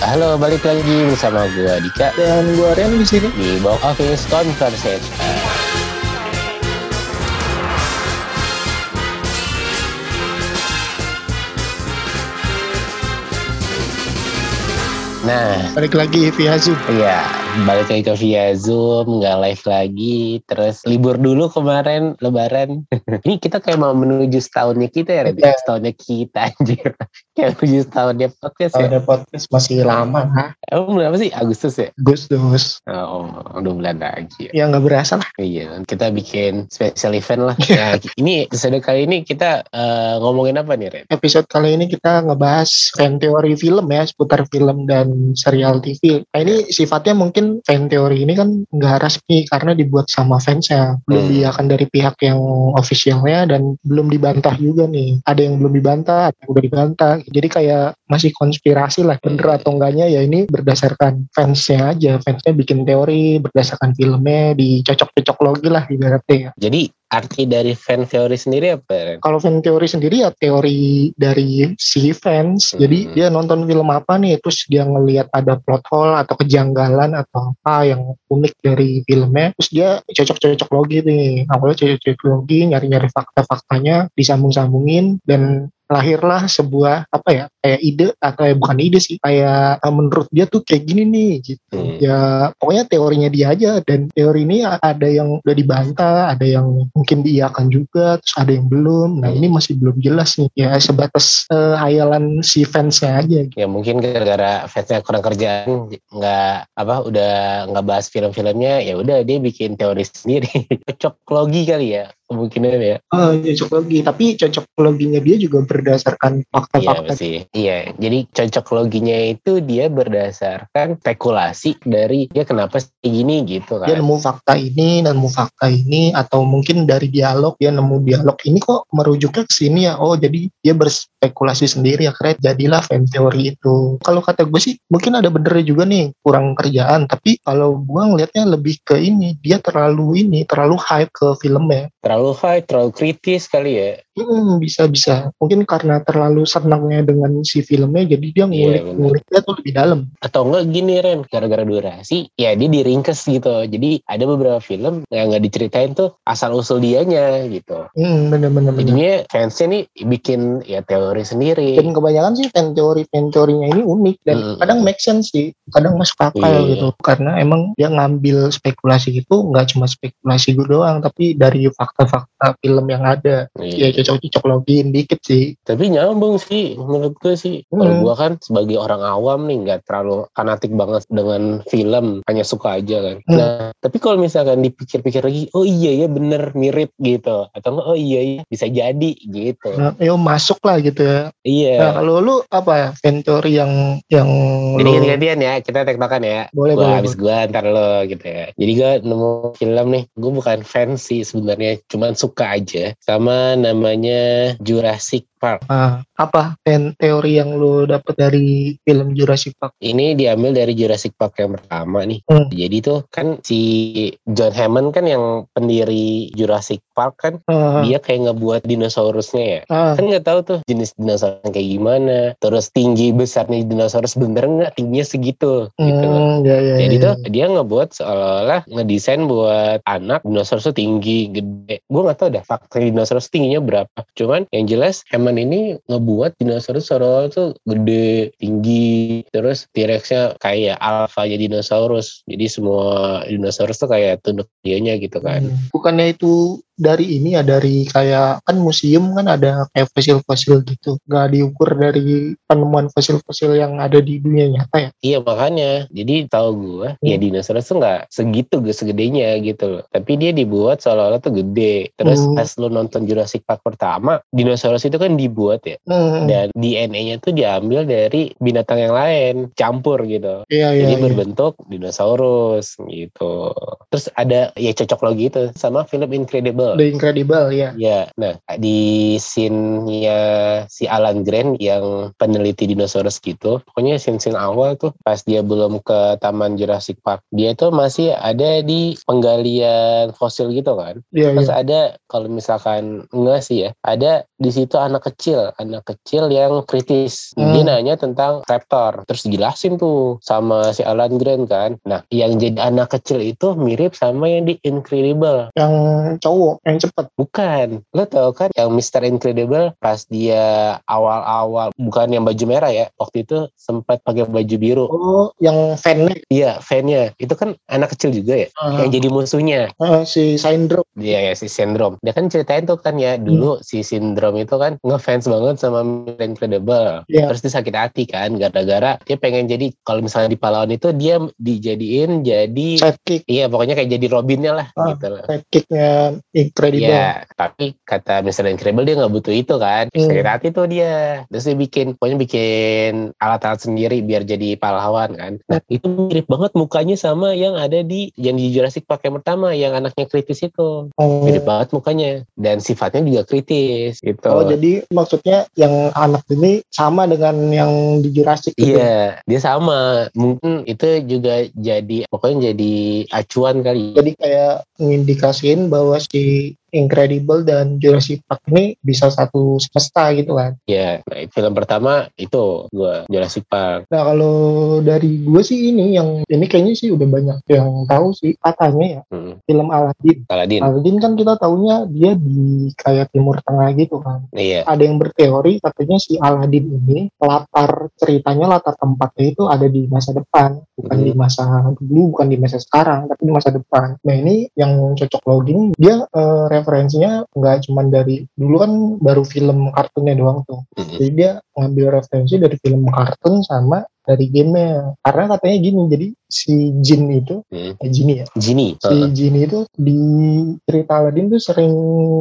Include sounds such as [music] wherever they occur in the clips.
Halo, balik lagi bersama gue Dika Dan gue Ren di sini. di Box Office Conversation. Nah, Balik lagi via Zoom. iya balik lagi ke via Zoom, nggak live lagi, terus libur dulu kemarin Lebaran. [laughs] Ini kita kayak mau menuju setahunnya kita ya, Ren? Iya. Setahunnya kita [laughs] anjir. Kayak menuju setahunnya podcast ya. ada podcast masih lama, ha? Emang berapa sih? Agustus ya? Gus dus. Oh, dua bulan lagi. Ya nggak berasa lah. Iya, kita bikin special event lah. [laughs] Nah, ini episode kali ini kita eh, ngomongin apa nih, Ren? Episode kali ini kita ngebahas fan teori film ya, seputar film dan serial TV. Nah ini sifatnya mungkin fan teori ini kan nggak resmi karena dibuat sama fansnya. Belum Hmm. diakan dari pihak yang officialnya dan belum dibantah juga nih. Ada yang belum dibantah, ada yang udah dibantah. Jadi kayak masih konspirasi lah. Bener Hmm. atau enggaknya ya ini berdasarkan fansnya aja. Fansnya bikin teori berdasarkan filmnya, dicocok-cocok logi lah ibaratnya ya. Jadi arti dari fan theory sendiri apa, kalau fan teori sendiri ya teori dari si fans. Hmm. jadi dia nonton film apa nih terus dia ngelihat ada plot hole atau kejanggalan atau apa yang unik dari filmnya terus dia cocok-cocok logi nih. Awalnya cocok-cocok logi nyari-nyari fakta-faktanya disambung-sambungin dan lahirlah sebuah apa ya kayak ide atau ya bukan ide sih kayak eh, menurut dia tuh kayak gini nih gitu Hmm. ya pokoknya teorinya dia aja dan teori ini ada yang udah dibantah ada yang mungkin diiakan juga terus ada yang belum nah ini masih belum jelas nih ya sebatas eh, hayalan si fansnya aja gitu. Ya mungkin gara-gara fansnya kurang kerjaan, nggak apa, udah nggak bahas film-filmnya, ya udah dia bikin teori sendiri. [laughs] Cocok logi kali ya, kemungkinan ya. oh cocok logi tapi cocok loginya dia juga berdasarkan Iya fakta-fakta pasti. Iya, jadi cocok loginya itu dia berdasarkan spekulasi dari dia kenapa sih gini gitu dia kan. nemu fakta ini nemu fakta ini atau mungkin dari dialog dia nemu dialog ini kok merujuknya ke sini ya. Oh jadi dia berspekulasi sendiri akhirnya jadilah fan teori itu. Kalau kata gue sih mungkin ada benernya juga nih kurang kerjaan. Tapi kalau gue ngelihatnya lebih ke ini dia terlalu ini terlalu hype ke filmnya. Terlalu high, terlalu kritis kali ya. Hmm, bisa bisa mungkin karena terlalu senangnya dengan si filmnya jadi dia Iya, ngulik bener. nguliknya tuh lebih dalam Atau enggak gini Ren, gara-gara durasi, ya dia diringkes gitu. Jadi ada beberapa film yang nggak diceritain tuh asal-usul dianya gitu. hmm, bener-bener bener. Jadinya fansnya nih bikin ya teori sendiri. dan kebanyakan sih fan teori fan teorinya ini unik dan Mm. kadang make sense sih kadang masuk akal Iya. gitu karena emang dia ngambil spekulasi itu nggak cuma spekulasi gue doang tapi dari fakta-fakta film yang ada ya Iya. cocok-cocok login dikit sih Tapi nyambung sih menurut gue sih. Kalau Hmm. gue kan sebagai orang awam nih nggak terlalu fanatik banget dengan film, hanya suka aja kan. Hmm. Nah, tapi kalau misalkan dipikir-pikir lagi, oh iya ya bener mirip gitu. Atau oh iya ya bisa jadi gitu. nah, yo masuk lah gitu ya Iya. nah kalau lu apa ya fan teori yang yang Jadi lu gantian ya, kita tektokan ya. boleh Gua boleh, habis gua ntar lo gitu ya. Jadi gua nemu film nih, gue bukan fans sih sebenarnya, cuman suka aja. Sama namanya Jurassic Park. Ah, apa fan teori yang lu dapet dari film Jurassic Park Ini diambil dari Jurassic Park yang pertama nih. Hmm. Jadi tuh kan si John Hammond kan yang pendiri Jurassic Park kan Ah, dia kayak ngebuat dinosaurusnya ya. ah, Kan nggak tahu tuh jenis dinosaurus kayak gimana. Terus tinggi besarnya dinosaurus bener nggak tingginya segitu gitu. hmm, ya, ya, Jadi ya, tuh ya. dia ngebuat seolah-olah ngedesain buat anak dinosaurus tuh tinggi, gede. Gue nggak tahu dah fakta dinosaurus tingginya berapa. Cuman yang jelas Hammond ini ngebuat dinosaurus seolah-olah tuh gede, tinggi. Terus T-Rexnya kayak alfanya dinosaurus. Jadi semua dinosaurus tuh kayak tunduk dianya gitu kan. Bukannya itu dari ini ya dari kayak kan museum kan ada kayak fosil-fosil gitu. Gak diukur dari penemuan fosil-fosil yang ada di dunia nyata ya. Iya makanya. Jadi tahu gue ya Hmm. dinosaurus tuh nggak segitu segedenya gitu loh. Tapi dia dibuat seolah-olah tuh gede. Terus Hmm. pas lu nonton Jurassic Park pertama, dinosaurus itu kan dibuat ya. Hmm. dan DNA-nya tuh diambil dari binatang yang lain campur gitu Iya iya. jadi iya. berbentuk dinosaurus gitu terus ada ya cocok logi itu sama film Incredible Incredible. The Incredible ya. Ya, nah di scene-nya si Alan Grant yang peneliti dinosaurus gitu, pokoknya scene-scene awal tuh pas dia belum ke Taman Jurassic Park, dia tuh masih ada di penggalian fosil gitu kan. Iya, Terus iya. ada kalau misalkan enggak sih ya, ada di situ anak kecil, anak kecil yang kritis. Dia Hmm. nanya tentang raptor, terus dijelasin tuh sama si Alan Grant kan. Nah, yang jadi anak kecil itu mirip sama yang di Incredible. Yang cowok, yang cepet. Bukan, lo tau kan yang Mr. Incredible pas dia awal-awal bukan yang baju merah ya, waktu itu sempat pakai baju biru. Oh, yang fan Iya, fan-nya itu kan anak kecil juga ya, Ah. yang jadi musuhnya. si Syndrome. Dia ya si Syndrome. Dia kan ceritain tuh kan ya dulu si Syndrome itu kan ngefans banget sama Mr. Incredible. Iya. Terus dia sakit hati kan gara-gara dia pengen jadi kalau misalnya di pahlawan itu dia dijadiin jadi Sidekick. iya pokoknya kayak jadi Robinnya lah Ah. gitu lah. Sidekicknya Incredible. Iya, tapi kata Mr. Incredible dia nggak butuh itu kan. Hmm. Sakit hati tuh dia. Terus dia bikin, pokoknya bikin alat-alat sendiri biar jadi pahlawan kan. Nah, itu mirip banget mukanya sama yang ada di yang di Jurassic Park yang pertama, yang anaknya kritis itu. Oh. Mirip banget mukanya. Dan sifatnya juga kritis gitu. Oh, jadi maksudnya yang anak ini sama dengan yang di Jurassic gitu. Iya, dia sama. Mungkin itu juga jadi pokoknya jadi acuan kali. Jadi kayak ngindikasiin bahwa si be Incredible dan Jurassic Park ini bisa satu semesta gitu kan. Ya, nah, film pertama itu gua Jurassic Park. Nah kalau dari gue sih ini yang ini kayaknya sih udah banyak yang tahu sih katanya ya Hmm, film Aladdin. Aladdin. Aladdin kan kita taunya dia di kayak Timur Tengah gitu kan. Iya. Ada yang berteori katanya si Aladdin ini latar ceritanya latar tempatnya itu ada di masa depan, bukan Hmm. di masa dulu, bukan di masa sekarang, tapi di masa depan. Nah ini yang cocok login dia eh, referensinya nggak cuman dari dulu kan baru film kartunnya doang tuh. Mm-mm. Jadi dia ngambil referensi dari film kartun sama dari gamenya. Karena katanya gini, jadi si Jin itu, Hmm. eh, Genie ya, Genie. si Jin itu di cerita Aladdin tuh sering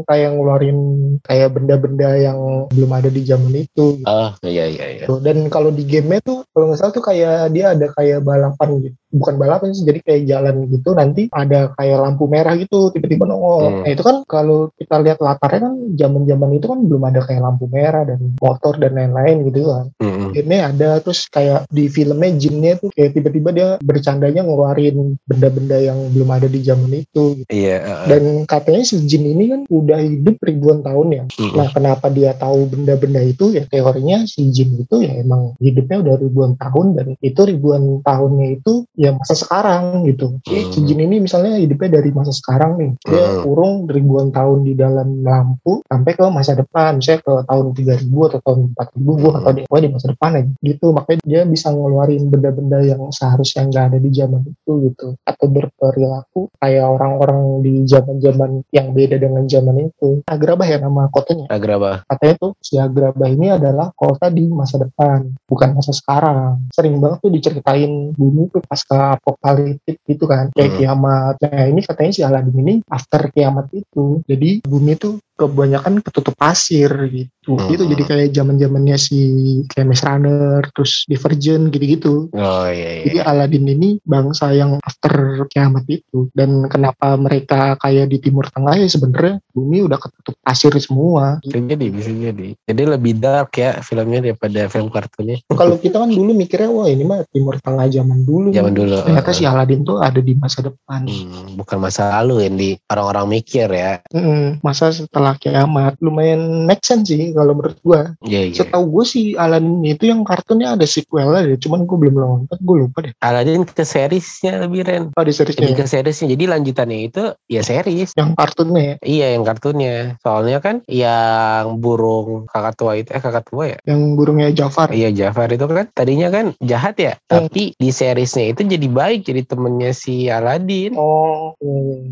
kayak ngeluarin kayak benda-benda yang belum ada di zaman itu. Gitu. Oh, iya iya iya. Dan kalau di gamenya tuh kalau nggak salah tuh kayak dia ada kayak balapan gitu. Bukan balapan sih, jadi kayak jalan gitu. Nanti ada kayak lampu merah gitu, tiba-tiba nongol. Hmm. Nah itu kan kalau kita lihat latarnya kan zaman-zaman itu kan belum ada kayak lampu merah dan motor dan lain-lain gitu kan. Mm-mm. Ini ada terus kayak di filmnya jinnya tuh kayak tiba-tiba dia bercandanya ngeluarin benda-benda yang belum ada di zaman itu. Gitu. Iya. uh, Dan katanya si jin ini kan udah hidup ribuan tahun ya. mm-mm. Nah, kenapa dia tahu benda-benda itu? Ya teorinya si jin itu ya emang hidupnya udah ribuan tahun dan itu ribuan tahunnya itu ya masa sekarang gitu. Jadi si jin ini misalnya hidupnya dari masa sekarang nih. Dia kurung ribuan tahun di dalam lampu sampai ke masa depan. Misalnya ke tahun 3000 atau tahun 4000 gua atau di, di masa depan aja. Gitu. Makanya dia bisa ngeluarin benda-benda yang seharusnya nggak ada di zaman itu gitu. Atau berperilaku kayak orang-orang di zaman-zaman yang beda dengan zaman itu. Agrabah ya nama kotanya Agrabah. katanya tuh si Agrabah ini adalah kota di masa depan bukan masa sekarang sering banget tuh diceritain bumi tuh pasca apokaliptik gitu kan kayak Hmm. kiamat nah ini katanya si Aladdin ini after kiamat itu jadi bumi tuh kebanyakan ketutup pasir gitu Hmm. gitu jadi kayak zaman zamannya si kayak Maze Runner terus Divergent gitu-gitu Oh iya iya. jadi Aladdin ini bangsa yang after kiamat itu dan kenapa mereka kayak di Timur Tengah ya sebenarnya bumi udah ketutup pasir semua Bisa jadi, bisa jadi. Jadi lebih dark ya filmnya daripada film kartunnya. [laughs] kalau kita kan dulu mikirnya wah ini mah Timur Tengah zaman dulu Zaman dulu. ternyata uh, si Aladdin tuh ada di masa depan hmm, bukan masa lalu yang di orang-orang mikir ya. Mm-mm, masa setelah kiamat lumayan make sense sih kalau menurut gua Iya iya. setahu gue sih Aladdin itu yang kartunnya ada sequelnya deh cuman gue belum nonton gue lupa deh Aladdin ke seriesnya lebih Ren. oh di seriesnya Lebih ya? ke seriesnya. Jadi lanjutannya itu ya series. yang kartunnya ya Iya yang kartunnya. Soalnya kan yang burung kakak tua itu eh kakak tua ya. yang burungnya Jafar Iya Jafar itu kan tadinya kan jahat ya. Hmm. Tapi di seriesnya itu jadi baik jadi temennya si Aladdin. Oh,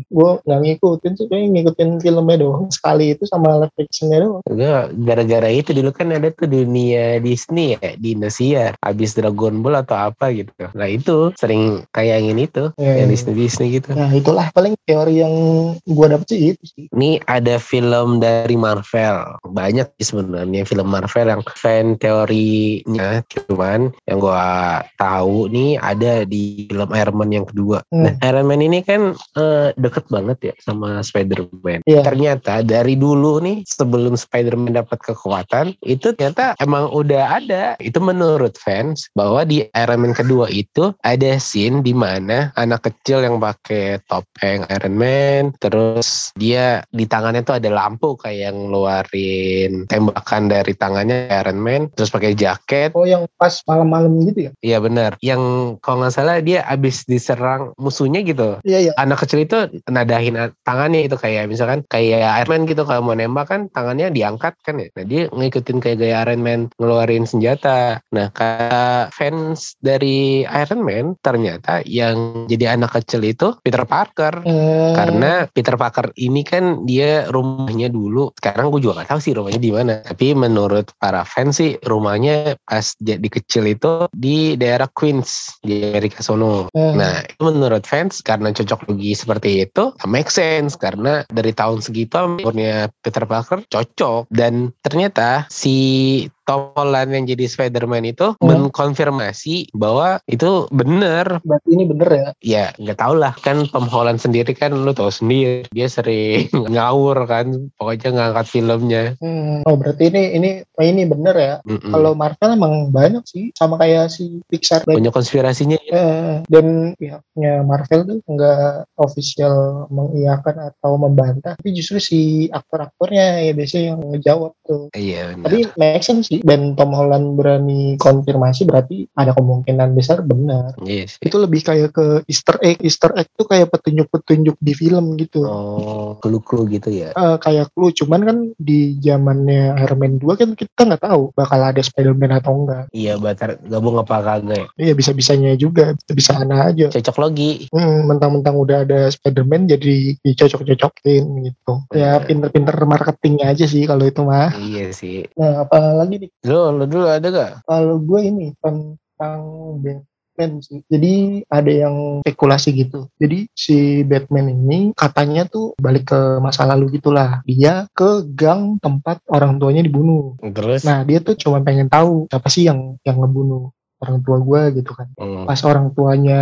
gue nggak ngikutin sih, kayak ngikutin filmnya doang sekali itu sama live actionnya doang. Enggak, gara-gara itu dulu kan ada tuh dunia Disney ya di Indonesia. Habis Dragon Ball atau apa gitu. Nah itu sering kayak yang ini tuh, Ya, yang ya. Disney Disney gitu. Nah itulah paling teori yang gua dapet sih itu sih. Ini ada film dari Marvel. Banyak sih sebenarnya film Marvel yang fan teorinya. Cuman yang gua tahu nih ada di film Iron Man yang kedua. Hmm. Nah, Iron Man ini kan eh, deket banget ya sama Spider-Man. Iya. Ternyata dari dulu nih sebelum Spider-Man dapat kekuatan itu ternyata emang udah ada. Itu menurut fans bahwa di Iron Man kedua itu ada scene di mana anak kecil yang pakai topeng Iron Man terus dia di tangannya tuh ada lampu kayak yang ngeluarin tembakan dari tangannya Iron Man terus pakai jaket Oh yang pas malam-malam gitu ya? Iya benar. Yang kalau nggak salah dia abis diserang musuhnya gitu. Iya iya. Anak kecil itu nadahin tangannya itu kayak misalkan kayak Iron Man gitu kalau mau nembak kan tangannya diangkat kan ya. Nah dia ngikutin kayak gaya Iron Man ngeluarin senjata. Nah kata fans dari Iron Man ternyata yang jadi anak kecil itu Peter Parker. Eh, Karena Peter Parker ini kan dia rumahnya dulu. Sekarang gue juga gak tahu sih rumahnya di mana. Tapi menurut para fans sih rumahnya pas jadi kecil itu di daerah Queens di Amerika sono. eh, Nah, itu menurut fans karena cocok logi seperti itu, make sense karena dari tahun segitu umurnya Peter Parker cocok. Dan ternyata si Tom Holland yang jadi Spider-Man itu Hmm. mengkonfirmasi bahwa itu bener berarti ini bener ya? ya nggak tau lah kan Tom Holland sendiri kan lu tahu sendiri dia sering [laughs] ngawur kan pokoknya ngangkat filmnya Hmm. Oh berarti ini ini oh, ini bener ya? Mm-mm. Kalau Marvel emang banyak sih, sama kayak si Pixar punya konspirasinya ya. eh, dan pihaknya Marvel tuh nggak official mengiyakan atau membantah, tapi justru si aktor-aktornya ya biasanya yang ngejawab tuh. iya benar. Tapi make sense sih, dan Tom Holland berani konfirmasi berarti ada kemungkinan besar benar. Iya sih. Itu lebih kayak ke Easter egg. Easter egg tuh kayak petunjuk-petunjuk di film gitu. oh clue-clue gitu ya? Eh, kayak clue. Cuman kan di zamannya Iron Man 2 kan kita nggak tahu bakal ada Spider-Man atau enggak. Iya batar gabung apa kagak ya? Iya bisa-bisanya juga. Bisa ana aja. Cocok logi hmm, mentang-mentang udah ada Spider-Man jadi dicocok-cocokin gitu. Ya pinter-pinter marketingnya aja sih kalau itu mah. Iya sih. Nah apalagi nih lo lo dulu ada gak kalau gue ini tentang Batman sih. Jadi ada yang spekulasi gitu. Jadi si Batman ini katanya tuh balik ke masa lalu gitulah. Dia ke gang tempat orang tuanya dibunuh. terus Nah dia tuh cuma pengen tahu siapa sih yang yang ngebunuh orang tua gue gitu kan. Hmm. Pas orang tuanya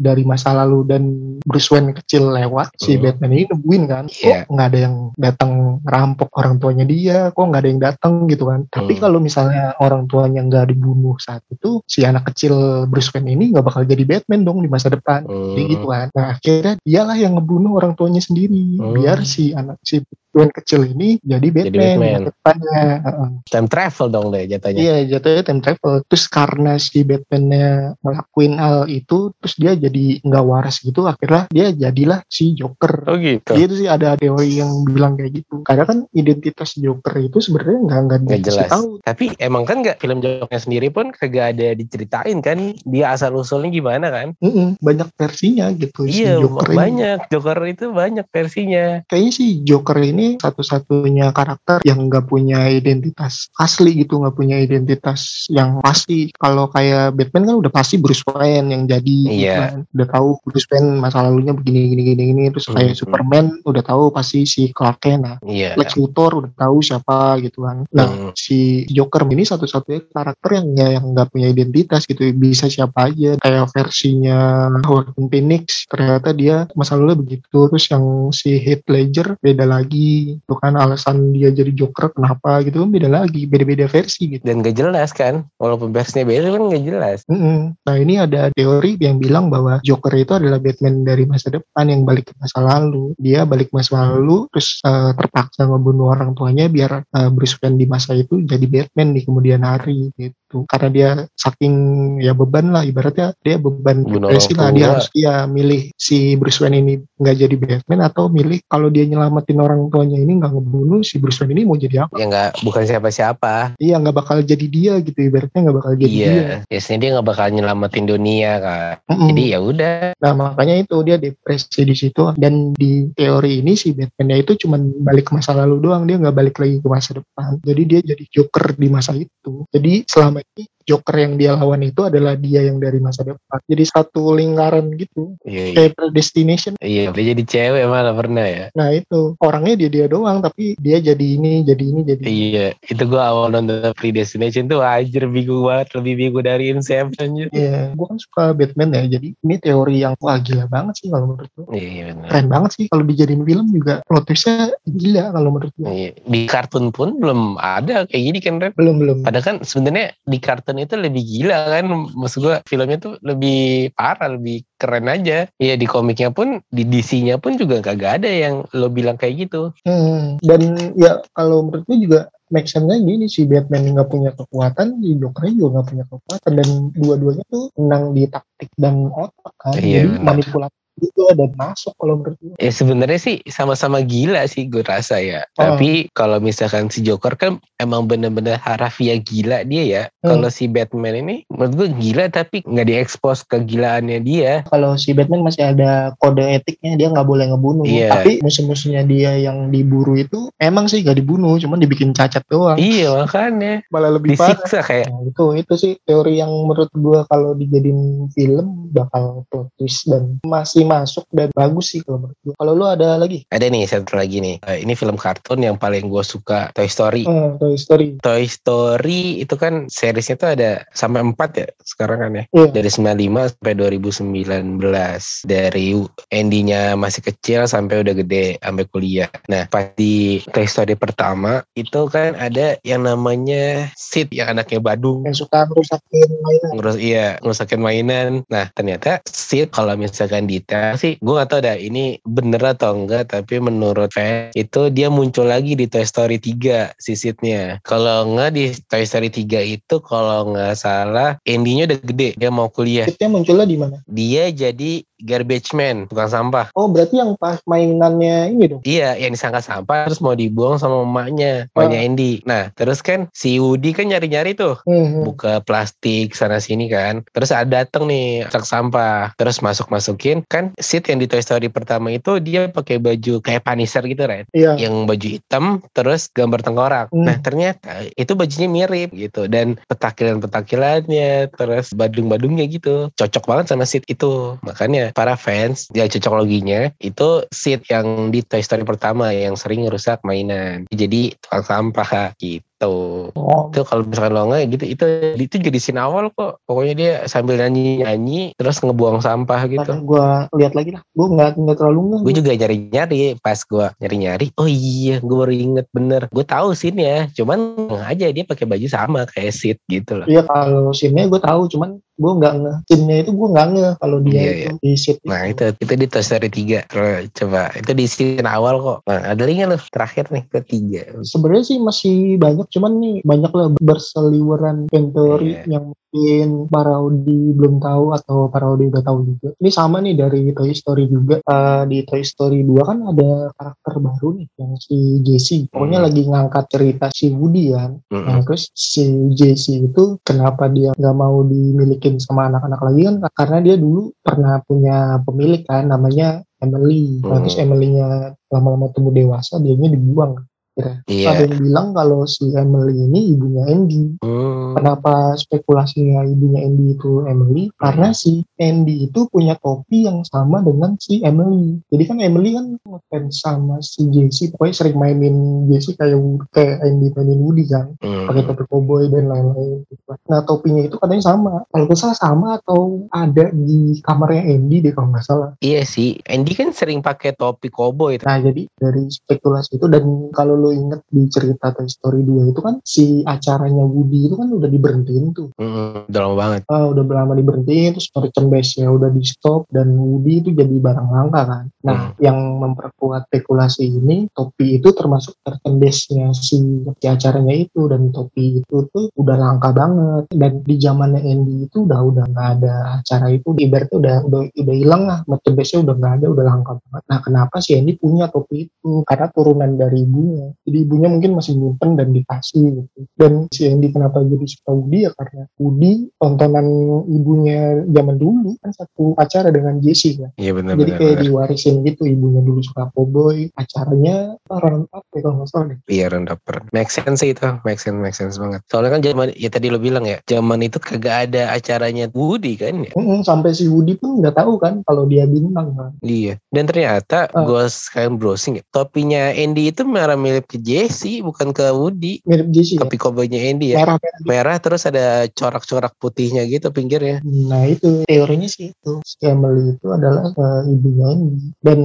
dari masa lalu dan Bruce Wayne kecil lewat, si Hmm. Batman ini nemuin kan, Iya. kok nggak ada yang datang rampok orang tuanya dia, kok nggak ada yang datang gitu kan. Tapi Hmm. kalau misalnya orang tuanya nggak dibunuh saat itu, si anak kecil Bruce Wayne ini nggak bakal jadi Batman dong di masa depan. Hmm. Jadi gitu kan. Nah akhirnya dialah yang ngebunuh orang tuanya sendiri, Hmm. biar si anak si Wayne kecil ini jadi Batman, Batman. di masa depannya. Heeh. time travel dong deh jatuhnya Iya jatuhnya time travel. Terus karena si Batman-nya ngelakuin hal itu, terus dia jadi nggak waras gitu. Akhirnya dia jadilah si Joker. oh gitu Jadi itu sih ada teori yang bilang kayak gitu. Karena kan identitas Joker itu sebenarnya nggak nggak jelas tahu. tapi emang kan nggak film Jokernya sendiri pun kagak ada diceritain kan dia asal usulnya gimana kan Mm-mm, banyak versinya gitu si iya Joker ini. banyak Joker itu banyak versinya Kayaknya si Joker ini satu-satunya karakter yang nggak punya identitas asli gitu, nggak punya identitas yang pasti. Kalau kayak Batman kan udah pasti Bruce Wayne yang jadi, gitu Iya. kan. udah tahu Bruce Wayne masa lalunya begini gini gini gini. Terus kayak Mhm. Superman udah tahu pasti si Clark Kent. Nah, iya Lex Luthor udah tahu siapa gitu kan. Nah, Hmm. si Joker ini satu-satunya karakter yang ya yang nggak punya identitas gitu, bisa siapa aja. Kayak versinya Joaquin Phoenix, ternyata dia masa lalunya begitu. Terus yang si Heath Ledger beda lagi. Itu kan alasan dia jadi Joker kenapa gitu kan beda lagi, beda-beda versi gitu. dan gak jelas kan walaupun versinya beda kan gak jelas Mm-mm. Nah ini ada teori yang bilang bahwa Joker itu adalah Batman dari masa depan yang balik ke masa lalu. Dia balik ke masa lalu terus eh, terpaksa membunuh orang tuanya biar eh, Bruce Wayne di masa itu jadi Batman di kemudian hari gitu. Gitu karena dia saking ya beban lah ibaratnya dia beban depresi lah dia harus dia milih si Bruce Wayne ini nggak jadi Batman atau milih kalau dia nyelamatin orang tuanya ini nggak ngebunuh si Bruce Wayne ini mau jadi apa Ya nggak bukan siapa-siapa. iya nggak bakal jadi dia gitu ibaratnya nggak bakal jadi dia Iya, biasanya dia nggak bakal nyelamatin dunia kan. Mm-mm. Jadi ya udah. Nah makanya itu dia depresi di situ dan di teori ini si Batman itu cuman balik ke masa lalu doang dia nggak balik lagi ke masa depan. Jadi dia jadi Joker di masa itu. Jadi selama ini Joker yang dia lawan itu adalah dia yang dari masa depan. Jadi satu lingkaran gitu Iya, iya. kayak predestination. Iya, dia jadi cewek malah pernah ya. Nah itu orangnya dia dia doang tapi dia jadi ini jadi ini jadi ini. Iya, itu gua awal nonton Predestination tuh ajar bingung banget, lebih bingung dari Inception aja. Iya, gue kan suka Batman ya. Jadi ini teori yang wah gila banget sih kalau menurut gue. Iya, iya benar. Keren banget sih kalau dijadiin film juga plot twistnya gila kalau menurut gue. Iya. Di kartun pun belum ada kayak gini kan, Ren? Belum belum. Padahal kan sebenarnya di kartun itu lebih gila kan, maksud gua filmnya tuh lebih parah, lebih keren aja. Iya di komiknya pun, di DC-nya pun juga kagak ada yang lo bilang kayak gitu. Hmm, dan ya kalau menurut gue juga make sense-nya gini si Batman nggak punya kekuatan, si Joker juga nggak punya kekuatan dan dua-duanya tuh menang di taktik dan otak kan. Iya, Jadi benar. manipulatif juga dan masuk kalau menurut gue. Ya sebenarnya sih sama-sama gila sih gue rasa ya. Oh. Tapi kalau misalkan si Joker kan emang bener-bener harafiah gila dia ya. Hmm. Kalau si Batman ini menurut gue gila tapi nggak diekspos kegilaannya dia. Kalau si Batman masih ada kode etiknya dia nggak boleh ngebunuh. Iya. Tapi musuh-musuhnya dia yang diburu itu emang sih gak dibunuh, cuman dibikin cacat doang. Iya makanya Malah lebih parah. disiksa kayak. Nah, itu itu sih teori yang menurut gua kalau dijadiin film bakal plot twist dan masih masuk dan bagus sih kalau menurut gua. Kalau lu ada lagi? Ada nih satu lagi nih. Eh, Ini film kartun yang paling gue suka Toy Story. Eh, Toy Story. Toy Story itu kan seriesnya tuh ada sampai 4 ya sekarang kan ya. Iya. Dari 95 sampai 2019. Dari Andy-nya masih kecil sampai udah gede sampai kuliah. Nah, pas di Toy Story pertama itu kan ada yang namanya Sid yang anaknya Badung Yang suka ngerusakin mainan. ngurus iya ngerusakin mainan nah ternyata Sid kalau misalkan detail sih gue gak tau dah ini bener atau enggak tapi menurut fans itu dia muncul lagi di Toy Story 3 si Sidnya kalau enggak di Toy Story 3 itu kalau nggak salah Andy-nya udah gede dia mau kuliah Kitnya munculnya di mana? dia jadi garbage man tukang sampah Oh, berarti yang pas mainannya ini dong. Iya, yang disangka sampah terus mau dibuang sama emaknya, emaknya Oh. Andy. Nah, terus kan si Woody kan nyari-nyari tuh Hmm, buka plastik sana sini kan terus ada dateng nih truk sampah terus masuk masukin kan Sid yang di Toy Story pertama itu dia pakai baju kayak Punisher gitu right Iya. yang baju hitam terus gambar tengkorak Hmm. nah ternyata itu bajunya mirip gitu dan petakilan-petakilannya terus badung-badungnya gitu cocok banget sama Sid itu makanya para fans dia cocok loginya itu Sid yang di Toy Story pertama yang sering ngerusak mainan. Jadi tukang sampah gitu Oh, itu kalau misalkan lo nggak gitu itu itu jadi scene awal kok. Pokoknya dia sambil nyanyi nyanyi terus ngebuang sampah gitu. Gua lihat lagi lah. Gua nggak nggak terlalu nggak. gue juga nyari nyari pas gue nyari nyari oh iya gue baru inget bener. Gue tahu scene ya cuman aja dia pakai baju sama kayak Sid gitu loh. Iya kalau scene-nya gue tahu, cuman gue nggak nge. Scene-nya itu gue nggak nge kalau dia Iya, itu di sit. nah itu itu di Toy Story 3 Terus coba itu di scene awal kok. Nah ada lagi nggak lo? Terakhir nih ketiga. Sebenarnya sih masih banyak, cuman nih banyak lah berseliweran teori Iya. yang mungkin para Audi belum tahu atau para Audi udah tahu juga. Ini sama nih dari Toy Story juga. Eh, di Toy Story 2 kan ada karakter baru nih yang si Jessie. Pokoknya Hmm. lagi ngangkat cerita si Woody kan. Mm-mm. Nah, terus si Jessie itu kenapa dia nggak mau dimilikin sama anak-anak lagi kan karena dia dulu pernah punya pemilik kan namanya Emily. Nah, Hmm. terus Emily-nya lama-lama tumbuh dewasa, dianya dibuang. Kira. Ada iya yang bilang kalau si Emily ini ibunya Andy. Hmm. Kenapa spekulasinya ibunya Andy itu Emily? Karena si Andy itu punya topi yang sama dengan si Emily. Jadi kan Emily kan ngefans sama si Jessie. Pokoknya sering mainin Jessie kayak kayak Andy mainin Woody kan Hmm. pakai topi koboi dan lain-lain gitu. Nah topinya itu katanya sama. Kalau nggak salah sama atau ada di kamarnya Andy deh kalau nggak salah. iya sih Andy kan sering pakai topi koboi Nah jadi dari spekulasi itu dan kalau lo inget di cerita Toy Story 2 itu kan si acaranya Woody itu kan udah diberhentiin tuh. Hmm, udah lama banget. Ah, udah lama diberhentiin terus merchandise-nya udah di stop dan Woody itu jadi barang langka kan. Nah yang memperkuat spekulasi ini topi itu termasuk merchandise-nya si, si acaranya itu dan topi itu tuh udah langka banget. Dan di zamannya Andy itu udah udah nggak ada acara itu. Ibaratnya udah udah udah hilang lah merchandise udah nggak ada udah langka banget. Nah kenapa si Andy punya topi itu? Karena turunan dari ibunya. Jadi ibunya mungkin masih nyimpen dan dikasih gitu. Dan si Andy kenapa jadi suka Woody ya karena Woody tontonan ibunya zaman dulu kan satu acara dengan Jesse kan iya benar jadi kayak diwarisin gitu ibunya dulu suka cowboy acaranya orang apa ya kalau nggak salah deh Iya Rounduper. Make sense sih itu, make sense, make sense banget. Soalnya kan zaman, ya tadi lo bilang ya, zaman itu kagak ada acaranya Woody kan ya. Mm-mm, sampai si Woody pun nggak tahu kan kalau dia bintang kan Iya. Dan ternyata Ah. gue sekarang browsing ya, topinya Andy itu merah mirip ke Jesse, bukan ke Woody. mirip Jesse ya Topi cowboynya Andy ya. merah merah Merah terus ada corak-corak putihnya gitu pinggirnya. Nah itu teorinya sih itu si Emily itu adalah eh, ibunya Andy dan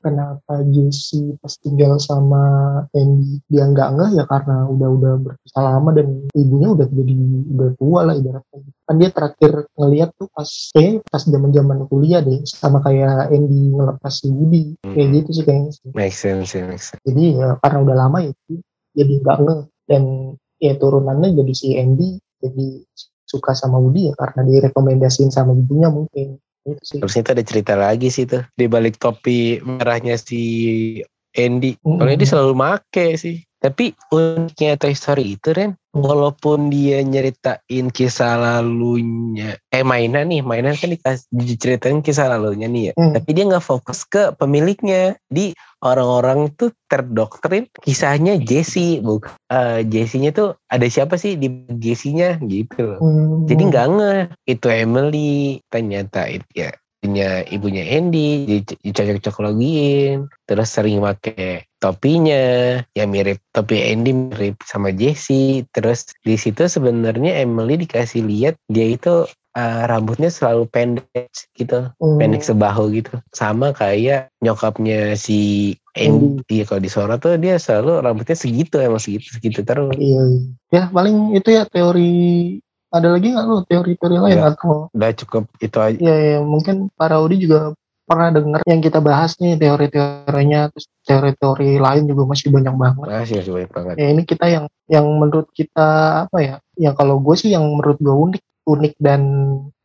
kenapa Jesse pas tinggal sama Andy dia nggak ngeh ya karena udah udah berpisah lama dan ibunya udah jadi udah tua lah ibaratnya kan dia terakhir ngeliat tuh pas kayak pas zaman zaman kuliah deh sama kayak Andy ngelepas si Woody kayak Hmm. gitu sih kayaknya sih. Make sense, make sense. jadi ya karena udah lama ya jadi nggak ngeh dan ya turunannya jadi si Andy jadi suka sama Woody ya karena direkomendasiin sama ibunya mungkin itu sih Terus itu ada cerita lagi sih tuh di balik topi merahnya si Andy. Mm-mm. Soalnya dia selalu make sih. Tapi uniknya Toy Story itu Ren, Hmm. Walaupun dia nyeritain kisah lalunya, eh mainan nih, mainan kan diceritain kisah lalunya nih ya. Hmm. Tapi dia nggak fokus ke pemiliknya. Di orang-orang tuh terdoktrin kisahnya Jesse, bukan eh, Jesse-nya tuh ada siapa sih di Jesse-nya gitu loh. Hmm. Jadi nggak ngeh itu Emily ternyata itu ya punya ibunya Andy dic- dicocok-cocok terus sering pakai topinya yang mirip topi Andy mirip sama Jessie terus di situ sebenarnya Emily dikasih lihat dia itu eh, rambutnya selalu pendek gitu Hmm. pendek sebahu gitu. Sama kayak nyokapnya si Andy. Iya kalau di Sora tuh dia selalu rambutnya segitu emang segitu segitu terus. Iya, iya. ya paling itu ya teori ada lagi nggak lo teori-teori lain Nggak. atau udah cukup itu aja. Ya, ya mungkin para Audi juga pernah dengar yang kita bahas nih teori-teorinya. Terus teori-teori lain juga masih banyak banget. Masih masih banyak banget. Ya ini kita yang yang menurut kita apa ya? Yang kalau gue sih yang menurut gue unik. Unik dan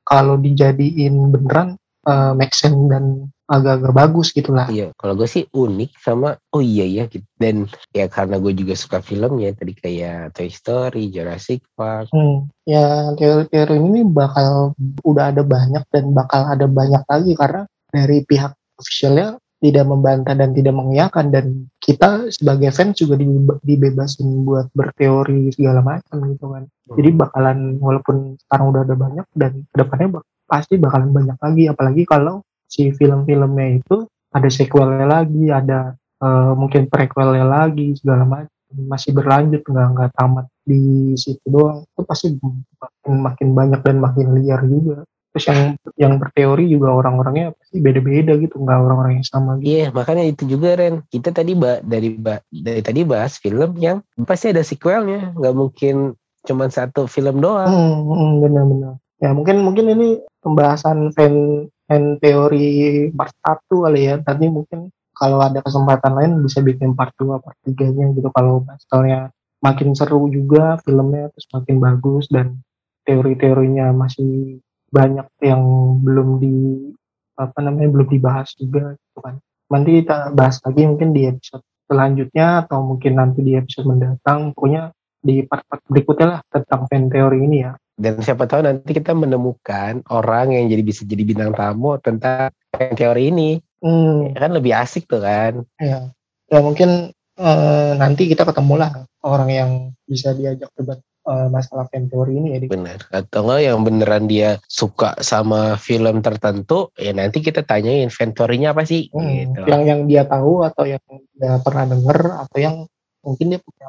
kalau dijadiin beneran eh, make sense dan agak-agak bagus gitu lah Iya, kalau gue sih unik sama oh iya ya gitu. Dan ya karena gue juga suka filmnya tadi kayak Toy Story, Jurassic Park. Hmm, ya teori-teori ini bakal udah ada banyak dan bakal ada banyak lagi karena dari pihak officialnya tidak membantah dan tidak mengiyakan dan kita sebagai fans juga dibe- dibebasin buat berteori segala macam gitu kan. Jadi bakalan walaupun sekarang udah ada banyak dan ke depannya bak- pasti bakalan banyak lagi apalagi kalau si film-filmnya itu ada sequelnya lagi, ada eh, mungkin prequelnya lagi segala macam masih berlanjut nggak nggak tamat di situ doang. Itu pasti makin makin banyak dan makin liar juga. Terus yang yang berteori juga orang-orangnya pasti beda-beda gitu nggak orang-orang yang sama gitu. Iya, makanya itu juga Ren. Kita tadi ba dari ba dari tadi bahas film yang pasti ada sequelnya, nggak mungkin cuma satu film doang. hmm, hmm, benar-benar. Ya mungkin mungkin ini pembahasan fan fan teori part 1 kali ya. Nanti mungkin kalau ada kesempatan lain bisa bikin part 2 part 3 nya gitu. Kalau misalnya makin seru juga filmnya terus makin bagus dan teori-teorinya masih banyak yang belum di apa namanya belum dibahas juga gitu kan. Nanti kita bahas lagi mungkin di episode selanjutnya atau mungkin nanti di episode mendatang. Pokoknya di part-part berikutnya lah tentang fan teori ini ya Dan siapa tahu nanti kita menemukan orang yang jadi bisa jadi bintang tamu tentang teori ini. hmm, Ya kan lebih asik tuh kan. ya ya mungkin eh, nanti kita ketemu lah orang yang bisa diajak debat eh, masalah fan teori ini ya Dik. Bener. Atau enggak yang beneran dia suka sama film tertentu, ya nanti kita tanyain ventorinya apa sih? Hmm, Gitu. yang yang dia tahu atau yang dia pernah denger atau yang mungkin dia punya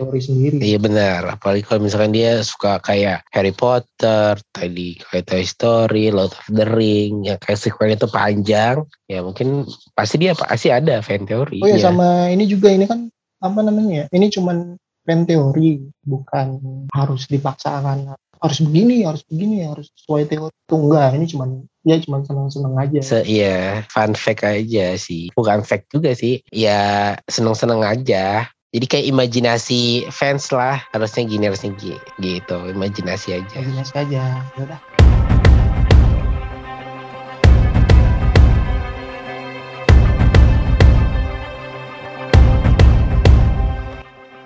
teori sendiri Iya benar, apalagi kalau misalkan dia suka kayak Harry Potter, tadi kayak Toy Story, Lord of the Ring, yang kayak sequelnya itu panjang, ya mungkin pasti dia pasti ada fan teori. oh ya sama ini juga ini kan apa namanya ya ini cuman fan teori bukan harus dipaksakan harus begini harus begini harus sesuai teori itu enggak ini cuman ya cuman seneng-seneng aja Se iya, fun fact aja sih. Bukan fact juga sih. Ya seneng-seneng aja. Jadi kayak imajinasi fans lah harusnya gini harusnya gini gitu imajinasi aja. Imajinasi aja. Ya udah.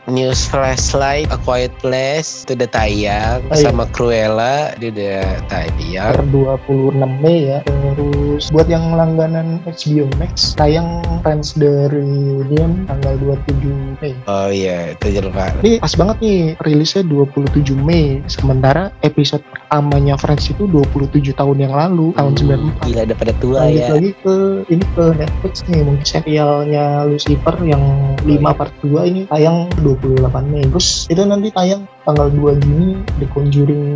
News Flashlight, A Quiet Place itu udah tayang Oh, iya. sama Cruella dia udah tayang. Per 26 Mei ya. Terus buat yang langganan HBO Max, tayang Friends The Reunion tanggal 27 Mei. Oh iya itu jangan. Ini pas banget nih rilisnya 27 Mei. Sementara episode pertamanya Friends itu 27 tahun yang lalu, tahun 94. Gila udah pada tua Lanjut ya. lagi ke ini ke Netflix nih mungkin serialnya Lucifer yang 5 iya. part 2 ini tayang 28 Mei terus itu nanti tayang tanggal 2 Juni The Conjuring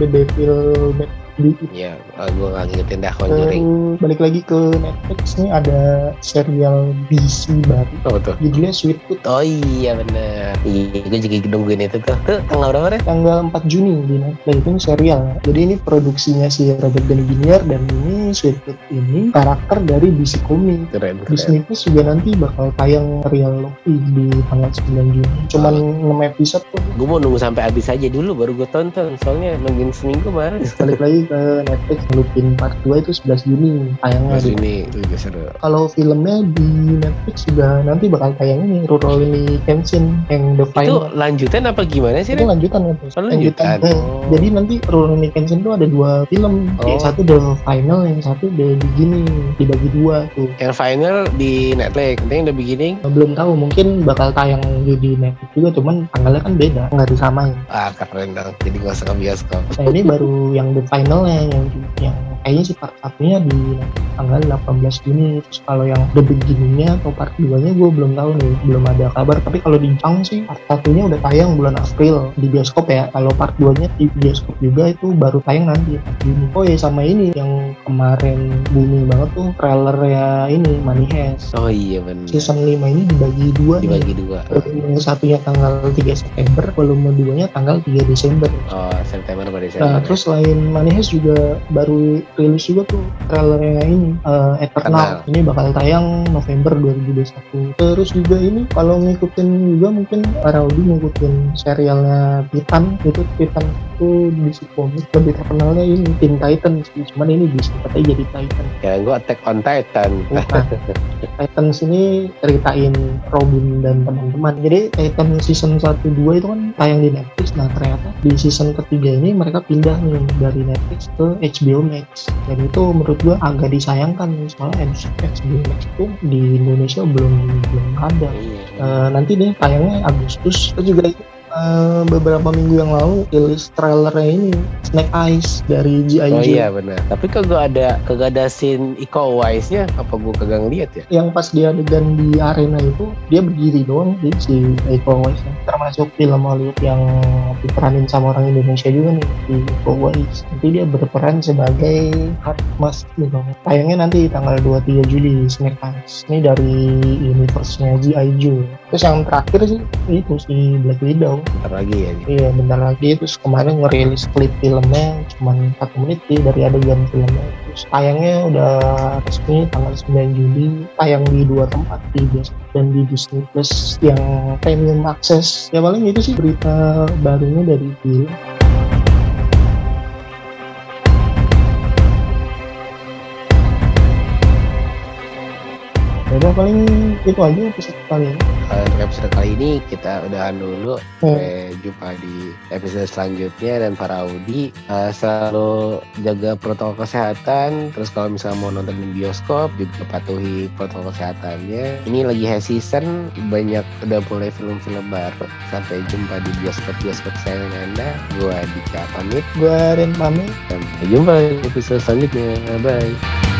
The Devil Bad Iya, gue gak ngikutin dah Conjuring. Balik lagi ke Netflix nih ada serial DC baru Oh tuh. judulnya Sweet Tooth Oh iya bener. Iya, gue juga nungguin itu tuh. Tuh tanggal berapa deh? tanggal 4 Juni di Netflix itu serial jadi ini produksinya si Robert Downey Jr. dan ini Sweet Tooth ini karakter dari DC Comics Keren keren. Disney Plus juga nanti bakal tayang serial Loki di tanggal 9 Juni. Cuman 6 episode tuh. Gue mau nunggu sampai habis aja dulu baru gue tonton. Soalnya nungguin seminggu kemarin. Balik lagi ke Netflix Lupin Part 2 itu 11 Juni tayangnya. Mas di- ini juga seru. Kalau filmnya di Netflix juga nanti bakal tayang ini Rurouni Kenshin yang The Itu Final. lanjutan apa gimana sih? Itu Ren? lanjutan kan? Oh, lanjutan. Eh, Oh. Jadi nanti Rurouni Kenshin tuh ada dua film. Oh. Yang satu The Final, yang satu The Beginning. Dibagi dua tuh. Yang final di Netflix, nanti yang The Beginning. Belum tahu mungkin bakal tayang di Netflix juga cuman tanggalnya kan beda nggak disamain. Ah keren dong, jadi gak usah ke bioskop. Nah ini baru yang the finalnya yang yang kayaknya sih part satunya di tanggal 18 Juni terus kalau yang the beginningnya atau part 2 nya gue belum tahu nih belum ada kabar tapi kalau di Jepang sih part satunya udah tayang bulan April di bioskop ya kalau part 2 nya di bioskop juga itu baru tayang nanti Juni oh ya sama ini yang kemarin booming banget tuh trailernya ini Money Heist Oh iya bener. season 5 ini dibagi dua nih. Dibagi dua. Volume satunya tanggal 3 September, volume 2 nya tanggal 3 Desember. Oh September pada Desember. Nah, terus selain Money Heist juga baru rilis juga tuh trailernya ini eh, Eternal. Ini bakal tayang November 2021. Terus juga ini kalau ngikutin juga mungkin Araudi ngikutin serialnya Titan itu Titan itu DC Comics lebih terkenalnya ini Teen Titan sih. Cuman ini bisa katanya jadi Titan. Ya gue Attack on Titan. Bukan. Titans ini ceritain Robin dan teman-teman. Jadi Titan season 1 2 itu kan tayang di Netflix. Nah, ternyata di season ketiga ini mereka pindah nih dari Netflix ke HBO Max. Dan itu menurut gua agak disayangkan soalnya HBO Max itu di Indonesia belum belum ada. Eh, nanti deh tayangnya Agustus. Terus juga eh, beberapa minggu yang lalu rilis trailernya ini Snake Eyes dari G.I. Oh iya benar. Tapi kagak ada kagak ada scene Iko Uwais nya apa gue kagak ngeliat ya? yang pas dia adegan di arena itu dia berdiri doang sih si Iko Uwais termasuk film Hollywood yang diperanin sama orang Indonesia juga nih si Iko Uwais nanti dia berperan sebagai Hard Mas gitu tayangnya nanti tanggal 23 Juli Snake Eyes ini dari universe-nya G.I. Joe terus yang terakhir sih itu si Black Widow. Bentar lagi ya. iya bentar lagi. Terus kemarin ngerilis klip filmnya cuma 4 menit sih dari adegan filmnya. Terus tayangnya udah resmi tanggal 9 Juli. Tayang di dua tempat di bioskop dan di Disney Plus yang premium akses ya paling itu sih berita barunya dari film udah paling itu aja episode kali ini. Kalau untuk episode kali ini kita udahan dulu. Hmm. Sampai jumpa di episode selanjutnya dan para Audi eh, selalu jaga protokol kesehatan. Terus kalau misalnya mau nonton di bioskop juga patuhi protokol kesehatannya. Ini lagi high season, banyak udah mulai film-film baru. Sampai jumpa di bioskop-bioskop kesayangan Anda. Gua Dika pamit. Gua Ren pamit. Sampai jumpa di episode selanjutnya. Bye.